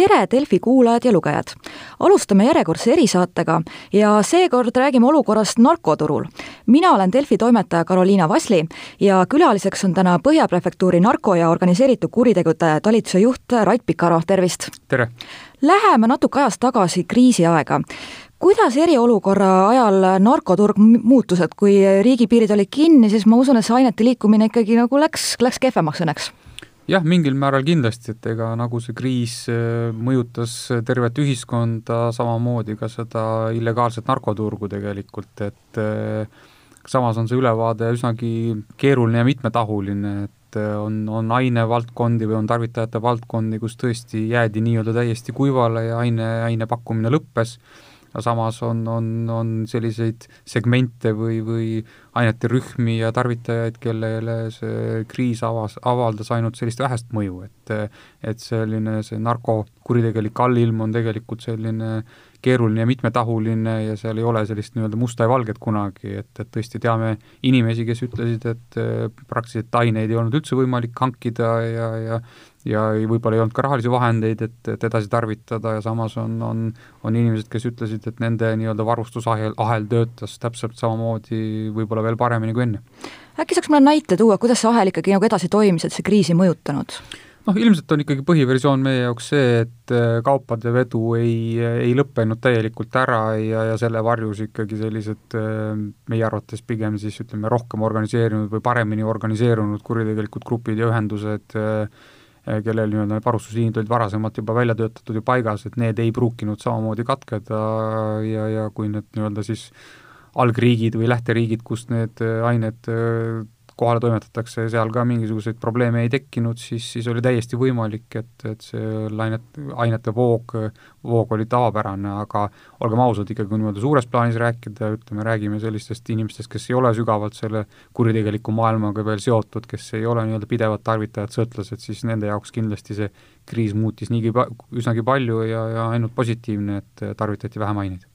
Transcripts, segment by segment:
tere, Delfi kuulajad ja lugejad! alustame järjekordse erisaatega ja seekord räägime olukorrast narkoturul. mina olen Delfi toimetaja Karoliina Vasli ja külaliseks on täna Põhja Prefektuuri narko- ja organiseeritud kuritegude talituse juht Rait Pikaro, tervist! tere! Läheme natuke ajas tagasi kriisiaega kuidas eriolukorra ajal narkoturg muutus, et kui riigipiirid olid kinni, siis ma usun, et see ainete liikumine ikkagi nagu läks, läks kehvemaks õnneks jah, mingil määral kindlasti, et ega nagu see kriis äh, mõjutas tervet ühiskonda, samamoodi ka seda illegaalset narkoturgu tegelikult, et äh, samas on see ülevaade üsnagi keeruline ja mitmetahuline, et äh, on, on ainevaldkondi või on tarvitajate valdkondi, kus tõesti jäädi nii-öelda täiesti kuivale ja aine, aine pakkumine lõppes aga samas on, on, on selliseid segmente või, või ainete rühmi ja tarvitajaid, kellele see kriis avas, avaldas ainult sellist vähest mõju, et et selline see narkokuritegelik allilm on tegelikult selline keeruline ja mitmetahuline ja seal ei ole sellist nii-öelda musta ja valget kunagi, et, et tõesti teame inimesi, kes ütlesid, et praktiliselt aineid ei olnud üldse võimalik hankida ja, ja ja võib-olla ei olnud ka rahalisi vahendeid, et, et edasi tarvitada ja samas on, on, on inimesed, kes ütlesid, et nende nii-öelda varustusahel, ahel töötas täpselt samamoodi võib-olla veel paremini kui enne. äkki saaks mulle näite tuua, kuidas see ahel ikkagi nagu edasi toimis, et see kriis ei mõjutanud? Noh, ilmselt on ikkagi põhiversioon meie jaoks see, et äh, kaupade vedu ei, ei lõppenud täielikult ära ja, ja selle varjus ikkagi sellised äh, meie arvates pigem siis ütleme, rohkem organiseerunud või paremini organiseerunud kuritegelikud grupid ja ühendused äh, kellel nii-öelda need varustusliinid olid varasemalt juba välja töötatud ja paigas, et need ei pruukinud samamoodi katkeda ja, ja kui need nii-öelda siis algriigid või lähteriigid, kust need ained kohale toimetatakse, seal ka mingisuguseid probleeme ei tekkinud, siis, siis oli täiesti võimalik, et, et see lainet, ainete voog, voog oli tavapärane, aga olgem ausad, ikkagi kui niimoodi suures plaanis rääkida, ütleme, räägime sellistest inimestest, kes ei ole sügavalt selle kuritegeliku maailmaga veel seotud, kes ei ole nii-öelda pidevad tarvitajad, sõltlased, siis nende jaoks kindlasti see kriis muutis niigi pa-, üsnagi palju ja, ja ainult positiivne, et tarvitati vähem aineid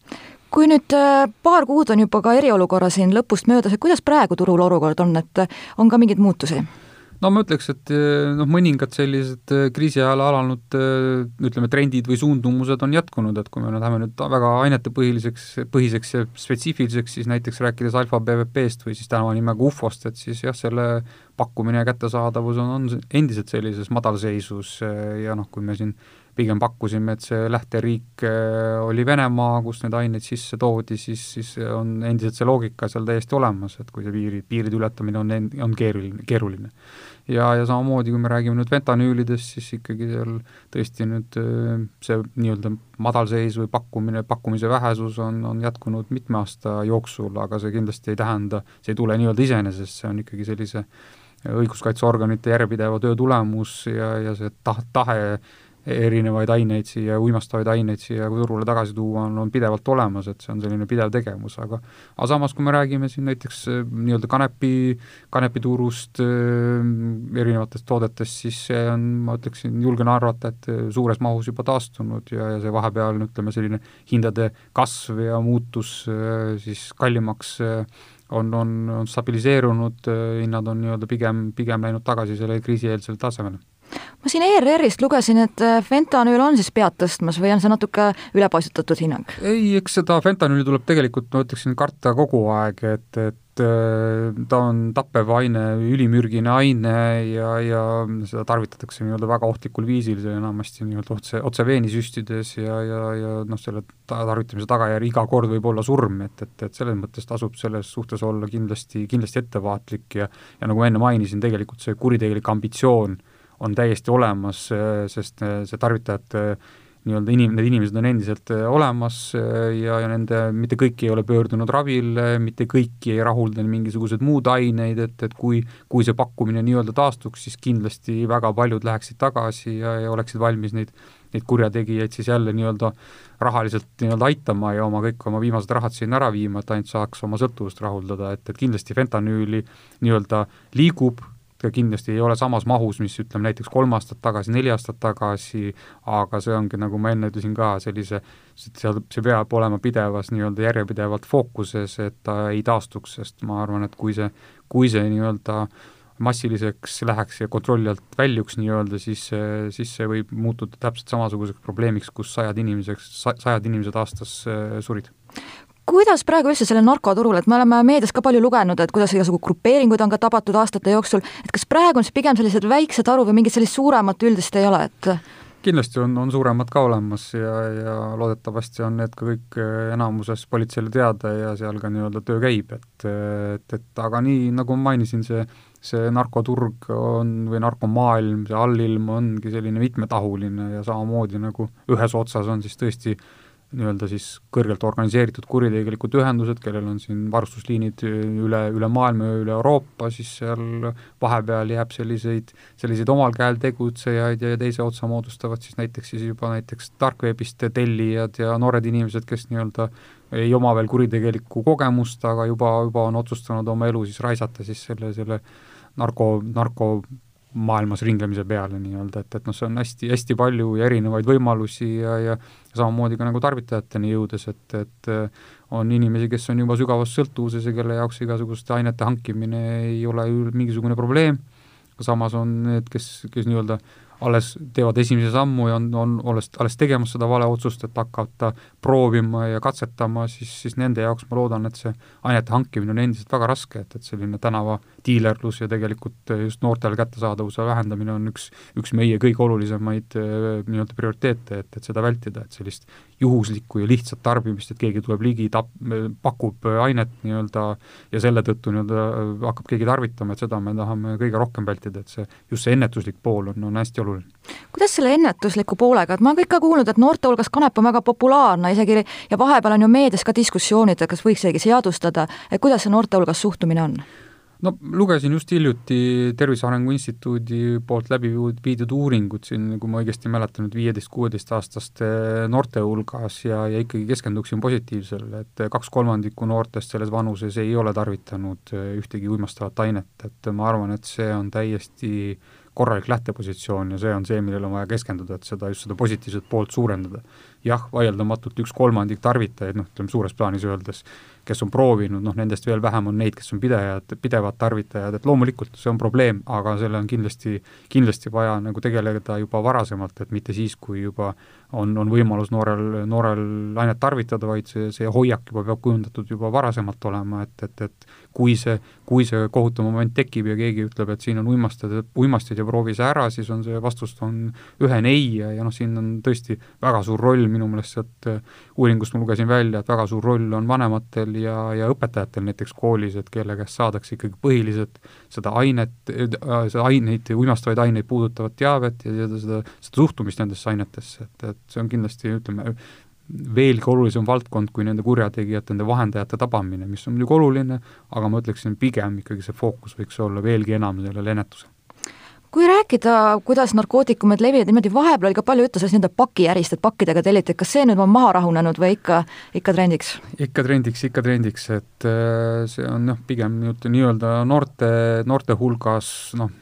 kui nüüd äh, paar kuud on juba ka eriolukorra siin lõpust möödas, et kuidas praegu turul olukord on, et äh, on ka mingeid muutusi? no ma ütleks, et äh, noh, mõningad sellised kriisi ajal alanud ütleme, trendid või suundumused on jätkunud, et kui me läheme nüüd väga ainetepõhiliseks, põhiseks ja spetsiifiliseks, siis näiteks rääkides alfa BVP-st või siis tänava nimega ufo-st, et siis jah, selle pakkumine ja kättesaadavus on, on endiselt sellises madalseisus ja noh, kui me siin pigem pakkusime, et see lähteriik äh, oli Venemaa, kust need ained sisse toodi, siis, siis on endiselt see loogika seal täiesti olemas, et kui see piiri, piiride ületamine on, on keeruline, keeruline. ja, ja samamoodi, kui me räägime nüüd fentanüülidest, siis ikkagi seal tõesti nüüd äh, see nii-öelda madalseis või pakkumine, pakkumise vähesus on, on jätkunud mitme aasta jooksul, aga see kindlasti ei tähenda, see ei tule nii-öelda iseenesest, see on ikkagi sellise õiguskaitseorganite järjepideva töö tulemus ja, ja see taht, tahe erinevaid aineid siia, uimastavaid aineid siia turule tagasi tuua, on, on pidevalt olemas, et see on selline pidev tegevus, aga aga samas, kui me räägime siin näiteks äh, nii-öelda kanepi, kanepiturust, äh, erinevatest toodetest, siis see on, ma ütleksin, julgen arvata, et äh, suures mahus juba taastunud ja, ja see vahepealne, ütleme, selline hindade kasv ja muutus siis kallimaks on, on, on stabiliseerunud, hinnad on nii-öelda pigem, pigem läinud tagasi sellele kriisieelsele tasemele ma siin ERR-ist lugesin, et äh, fentanüül on siis pead tõstmas või on see natuke ülepaisutatud hinnang? ei, eks seda fentanüüli tuleb tegelikult, ma ütleksin, karta kogu aeg, et, et äh, ta on tappev aine, ülimürgine aine ja, ja seda tarvitatakse nii-öelda väga ohtlikul viisil, enamasti nii-öelda otse, otse veeni süstides ja, ja, ja noh, selle tarvitamise tagajärg iga kord võib olla surm, et, et, et selles mõttes tasub selles suhtes olla kindlasti, kindlasti ettevaatlik ja ja nagu ma enne mainisin, tegelikult see kuritegelik ambitsioon äh, on täiesti olemas, sest see tarvitajate nii-öelda inim-, need inimesed on endiselt äh, olemas äh, ja, ja nende, mitte kõik ei ole pöördunud ravile, mitte kõiki ei rahulda mingisugused muud aineid, et, et kui, kui see pakkumine nii-öelda taastuks, siis kindlasti väga paljud läheksid tagasi ja, ja oleksid valmis neid, neid kurjategijaid siis jälle nii-öelda rahaliselt nii-öelda aitama ja oma kõik oma viimased rahad sinna ära viima, et ainult saaks oma sõltuvust rahuldada, et, et kindlasti fentanüüli nii-öelda liigub ta kindlasti ei ole samas mahus, mis ütleme näiteks kolm aastat tagasi, neli aastat tagasi, aga see ongi, nagu ma enne ütlesin ka, sellise, seal, see peab olema pidevas nii-öelda järjepidevalt fookuses, et ta ei taastuks, sest ma arvan, et kui see, kui see nii-öelda massiliseks läheks ja kontrolli alt väljuks nii-öelda, siis, siis see võib muutuda täpselt samasuguseks probleemiks, kus sajad inimeseks, sajad inimesed aastas surid kuidas praegu üldse sellel narkoturul, et me oleme meedias ka palju lugenud, et kuidas igasugu grupeeringuid on ka tabatud aastate jooksul, et kas praegu on siis pigem sellised väiksed arvud või mingit sellist suuremat üldist ei ole, et kindlasti on, on suuremad ka olemas ja, ja loodetavasti on need ka kõik eh, enamuses politseile teada ja seal ka nii-öelda töö käib, et et, et aga nii, nagu ma mainisin, see see narkoturg on või narkomaailm, see allilm ongi selline mitmetahuline ja samamoodi nagu ühes otsas on siis tõesti äh, nii-öelda siis kõrgelt organiseeritud kuritegelikud ühendused, kellel on siin varustusliinid üle, üle maailma ja üle Euroopa, siis seal vahepeal jääb selliseid, selliseid omal käel tegutsejaid ja teise otsa moodustavad siis näiteks siis juba näiteks tarkveebist tellijad ja noored inimesed, kes nii-öelda ei oma veel kuritegelikku kogemust, aga juba, juba on otsustanud oma elu siis raisata siis selle, selle narko, narko maailmas ringlemise peale nii-öelda, et, et noh, see on hästi, hästi palju ja erinevaid võimalusi ja, ja samamoodi ka nagu tarvitajateni jõudes, et, et on inimesi, kes on juba sügavas sõltuvuses ja kelle jaoks igasuguste ainete hankimine ei ole mingisugune probleem, samas on need, kes, kes nii-öelda alles teevad esimese sammu ja on, on alles, alles tegemas seda vale otsust, et hakata proovima ja katsetama, siis, siis nende jaoks ma loodan, et see ainete hankimine on endiselt väga raske, et, et selline tänavadiilerlus ja tegelikult just noortele kättesaadavuse vähendamine on üks, üks meie kõige olulisemaid nii-öelda prioriteete, et, et seda vältida, et sellist juhuslikku ja lihtsat tarbimist, et keegi tuleb ligi, tap-, pakub ainet nii-öelda ja selle tõttu nii-öelda hakkab keegi tarvitama, et seda me tahame kõige rohkem vältida, et see, just see ennetuslik pool on, on hästi oluline. kuidas selle ennetusliku poolega, et ma olen ka kuulnud, et noorte hulgas kanep on väga populaarne isegi ja vahepeal on ju meedias ka diskussioonid, et kas võiks isegi seadustada, et kuidas see noorte hulgas suhtumine on? no lugesin just hiljuti Tervise Arengu Instituudi poolt läbi viidud uuringut siin, kui ma õigesti mäletan, nüüd viieteist-kuueteistaastaste noorte hulgas ja, ja ikkagi keskenduksin positiivsele, et kaks kolmandikku noortest selles vanuses ei ole tarvitanud ühtegi uimastavat ainet, et ma arvan, et see on täiesti korralik lähtepositsioon ja see on see, millele on vaja keskenduda, et seda, just seda positiivset poolt suurendada. jah, vaieldamatult üks kolmandik tarvitajaid, noh, ütleme suures plaanis öeldes, kes on proovinud, noh nendest veel vähem on neid, kes on pidejad, pidevad tarvitajad, et loomulikult see on probleem, aga selle on kindlasti, kindlasti vaja nagu tegeleda juba varasemalt, et mitte siis, kui juba on, on võimalus noorel, noorel ainet tarvitada, vaid see, see hoiak juba peab kujundatud juba varasemalt olema, et, et, et kui see, kui see kohutav moment tekib ja keegi ütleb, et siin on uimastid, uimastid ja proovi see ära, siis on see vastus on ühene ei ja, ja noh, siin on tõesti väga suur roll minu meelest sealt uuringust ma lugesin välja, et väga suur roll on vanematel ja, ja õpetajatel näiteks koolis, et kelle käest saadakse ikkagi põhiliselt seda ainet, äh, seda aineid, uimastavaid aineid puudutavat teavet ja seda, seda, seda suhtumist nendesse ainetesse, et, et see on kindlasti, ütleme, veelgi olulisem valdkond kui nende kurjategijate, nende vahendajate tabamine, mis on muidugi oluline, aga ma ütleksin, pigem ikkagi see fookus võiks olla veelgi enam sellel ennetusel kui rääkida, kuidas narkootikumid levivad, niimoodi vahepeal oli ka palju juttu sellest nii-öelda pakiärist, et pakkidega telliti, et kas see nüüd on maha rahunenud või ikka, ikka trendiks? ikka trendiks, ikka trendiks, et äh, see on noh, pigem nii-öelda noorte, noorte hulgas noh,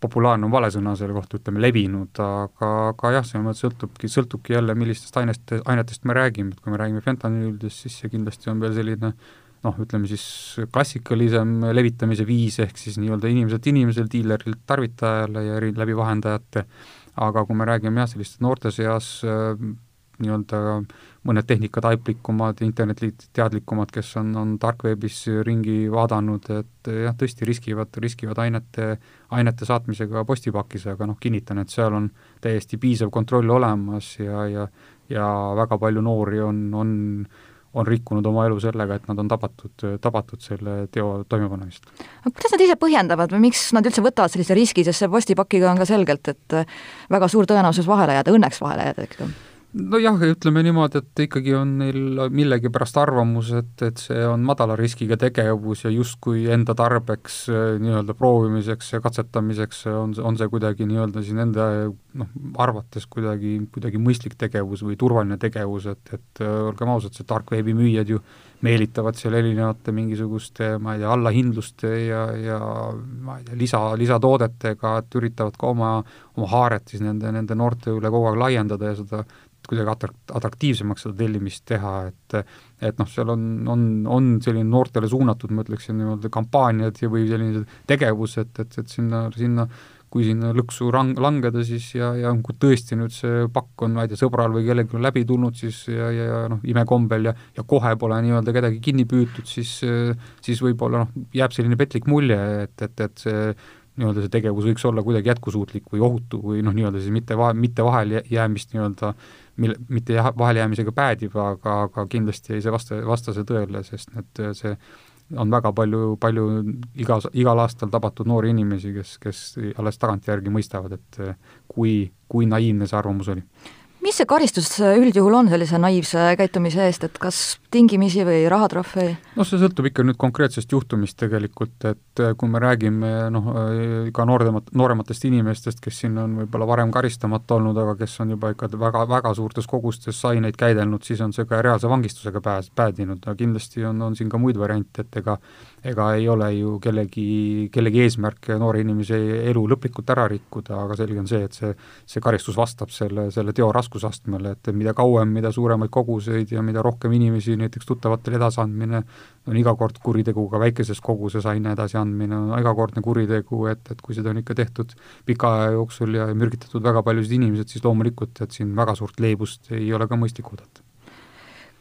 populaarne on vale sõna selle kohta, ütleme levinud, aga, aga jah, selles mõttes sõltubki, sõltubki jälle, millistest ainest, ainetest me räägime, et kui me räägime fentanüülidest, siis see kindlasti on veel selline noh, ütleme siis klassikalisem levitamise viis, ehk siis nii-öelda inimeselt inimesele, diilerilt tarvitajale ja eri, läbi vahendajate, aga kui me räägime jah, selliste noorte seas äh, nii-öelda mõned tehnikataiplikumad, internetiteadlikumad, kes on, on tarkveebis ringi vaadanud, et jah, tõesti riskivad, riskivad ainete, ainete saatmisega postipakis, aga noh, kinnitan, et seal on täiesti piisav kontroll olemas ja, ja ja väga palju noori on, on on rikkunud oma elu sellega, et nad on tabatud, tabatud selle teo toimepanemist. aga kuidas nad ise põhjendavad või miks nad üldse võtavad sellise riski, sest see postipakiga on ka selgelt, et väga suur tõenäosus vahele jääda, õnneks vahele jääda ikka? Nojah, ütleme niimoodi, et ikkagi on neil millegipärast arvamus, et, et see on madala riskiga tegevus ja justkui enda tarbeks nii-öelda proovimiseks ja katsetamiseks on, on see kuidagi nii-öelda siis nende noh, arvates kuidagi, kuidagi mõistlik tegevus või turvaline tegevus, et, et olgem ausad, see tark veebimüüjad ju meelitavad seal erinevate mingisuguste, ma ei tea, allahindluste ja, ja ma ei tea, lisa, lisatoodetega, et üritavad ka oma, oma haaret siis nende, nende noorte üle kogu aeg laiendada ja seda kuidagi atrak-, atraktiivsemaks seda tellimist teha, et et noh, seal on, on, on selline noortele suunatud, ma ütleksin niimoodi, kampaaniad ja või sellised tegevused, et, et sinna, sinna kui sinna lõksu rang-, langeda, siis ja, ja kui tõesti nüüd see pakk on, ma ei tea, sõbral või kellelgi läbi tulnud, siis ja, ja, noh, imekombel ja ja kohe pole nii-öelda kedagi kinni püütud, siis siis võib-olla noh, jääb selline petlik mulje, et, et, et see nii-öelda see tegevus võiks olla kuidagi jätkusuutlik või ohutu või noh, nii-öelda siis mitte vahe, mitte vaheljäämist nii-öelda, mille, mitte vahelejäämisega päädib, aga, aga kindlasti ei see vasta, vasta see tõele, sest need, see on väga palju, palju igas, igal aastal tabatud noori inimesi, kes, kes alles tagantjärgi mõistavad, et kui, kui naiivne see arvamus oli. Mis see karistus üldjuhul on sellise naiivse käitumise eest, et kas tingimisi või rahatrahv või? noh, see sõltub ikka nüüd konkreetsest juhtumist tegelikult, et kui me räägime noh, ka noortemat, noorematest inimestest, kes siin on võib-olla varem karistamata olnud, aga kes on juba ikka väga, väga suurtes kogustes aineid käidelnud, siis on see ka reaalse vangistusega pääs-, päädinud, aga kindlasti on, on siin ka muid variante, et ega ega ei ole ju kellegi, kellegi eesmärk noore inimese elu lõplikult ära rikkuda, aga selge on see, et see, see karistus vastab selle, selle teo raskusastmele, et mida kauem, mida suuremaid koguseid ja mida rohkem inimesi näiteks tuttavatele edasiandmine on iga kord kuritegu, ka väikeses koguses aine edasiandmine on igakordne kuritegu, et, et kui seda on ikka tehtud pika aja jooksul ja mürgitatud väga paljusid inimesed, siis loomulikult, et siin väga suurt leebust ei ole ka mõistlik oodata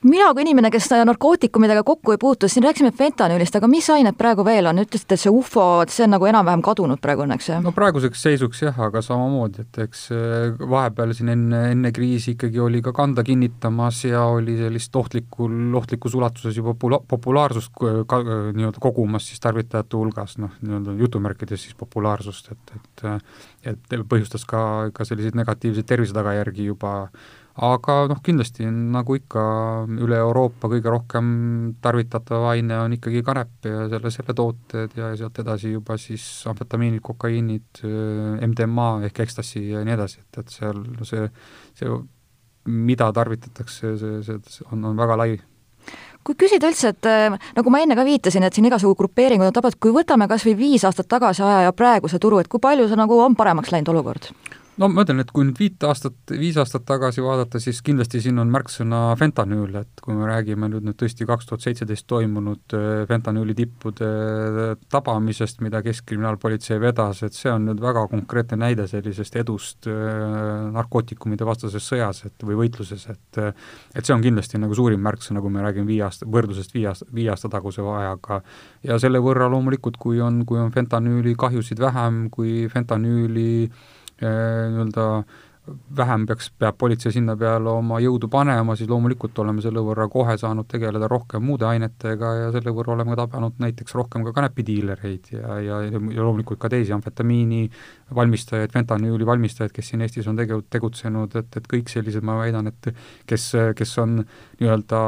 mina kui inimene, kes narkootikumidega kokku ei puutu, siin rääkisime fentanüülist, aga mis ained praegu veel on, ütlesite, et see ufo, see on nagu enam-vähem kadunud praegu õnneks, jah? no praeguseks seisuks jah, aga samamoodi, et eks eh, vahepeal siin enne, enne kriisi ikkagi oli ka kanda kinnitamas ja oli sellist ohtlikul, ohtlikus ulatuses juba popula-, populaarsust ka, nii-öelda kogumas siis tarvitajate hulgas, noh, nii-öelda jutumärkides siis populaarsust, et, et et põhjustas ka, ka selliseid negatiivseid tervisetagajärgi juba aga noh, kindlasti nagu ikka üle Euroopa kõige rohkem tarvitatav aine on ikkagi kanep ja selle, selle tooted ja sealt edasi juba siis amfetamiinid, kokaiinid, MDMA ehk ekstasi ja nii edasi, et, et seal see, see, mida tarvitatakse, see, see on, on väga lai kui küsida üldse, et äh, nagu ma enne ka viitasin, et siin igasugu grupeeringud on tabatud, kui võtame kas või viis aastat tagasi aja ja praeguse turu, et kui palju see nagu on paremaks läinud olukord? No ma ütlen, et kui nüüd viit aastat, viis aastat tagasi vaadata, siis kindlasti siin on märksõna fentanüül, et kui me räägime nüüd nüüd tõesti kaks tuhat seitseteist toimunud äh, fentanüüli tippude äh, tabamisest, mida Keskkriminaalpolitsei vedas, et see on nüüd väga konkreetne näide sellisest edust äh, narkootikumide vastases sõjas, et või võitluses, et et see on kindlasti nagu suurim märksõna, kui me räägime viie aasta, võrdlusest viie aasta, viie aasta taguse ajaga. ja selle võrra loomulikult, kui on, kui on fentanüüli kahjusid vähem, kui fentanüüli äh, nii-öelda vähem peaks, peab politsei sinna peale oma jõudu panema, siis loomulikult oleme selle võrra kohe saanud tegeleda rohkem muude ainetega ja selle võrra oleme tabanud näiteks rohkem ka kanepidiilereid ja, ja, ja loomulikult ka teisi amfetamiini valmistajaid, fentanüüli valmistajaid, kes siin Eestis on tege-, tegutsenud, et, et kõik sellised, ma väidan, et kes, kes on nii-öelda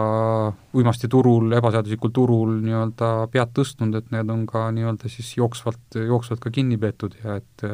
uimastiturul, ebaseaduslikul turul nii-öelda pead tõstnud, et need on ka nii-öelda siis jooksvalt, jooksvalt ka kinni peetud ja et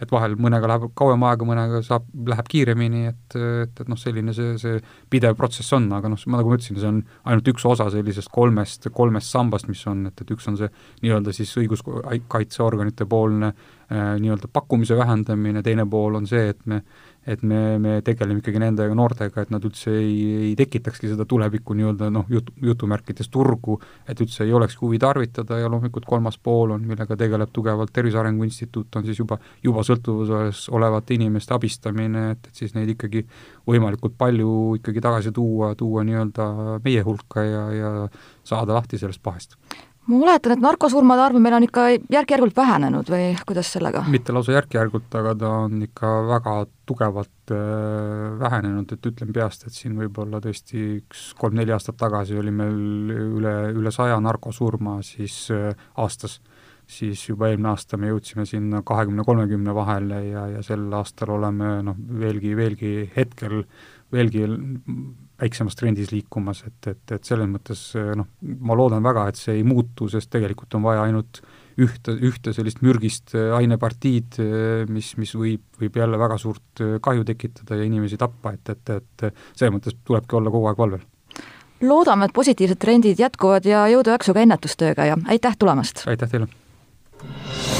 et vahel mõnega läheb kauem aega, mõnega saab, läheb kiiremini, et, et, et noh, selline see, see pidev protsess on, aga noh, nagu ma ütlesin, see on ainult üks osa sellisest kolmest, kolmest sambast, mis on, et, et üks on see nii-öelda siis õiguskaitseorganite poolne äh, nii-öelda pakkumise vähendamine, teine pool on see, et me et me, me tegeleme ikkagi nende noortega, et nad üldse ei, ei tekitakski seda tuleviku nii-öelda noh, jutu, jutumärkides turgu, et üldse ei olekski huvi tarvitada ja loomulikult kolmas pool on, millega tegeleb tugevalt Tervise Arengu Instituut, on siis juba, juba sõltuvuses olevate inimeste abistamine, et, et siis neid ikkagi võimalikult palju ikkagi tagasi tuua, tuua nii-öelda meie hulka ja, ja saada lahti sellest pahest ma oletan, et narkosurmade arv meil on ikka järk-järgult vähenenud või kuidas sellega? mitte lausa järk-järgult, aga ta on ikka väga tugevalt äh, vähenenud, et ütlen peast, et siin võib-olla tõesti üks kolm-neli aastat tagasi oli meil üle, üle saja narkosurma siis äh, aastas, siis juba eelmine aasta me jõudsime sinna kahekümne-kolmekümne vahele ja, ja sel aastal oleme noh, veelgi, veelgi hetkel veelgi väiksemas trendis liikumas, et, et, et selles mõttes noh, ma loodan väga, et see ei muutu, sest tegelikult on vaja ainult ühte, ühte sellist mürgist ainepartiid, mis, mis võib, võib jälle väga suurt kahju tekitada ja inimesi tappa, et, et, et selles mõttes tulebki olla kogu aeg valvel. loodame, et positiivsed trendid jätkuvad ja jõudu-jaksu ka ennetustööga ja aitäh tulemast! aitäh teile! Thank you.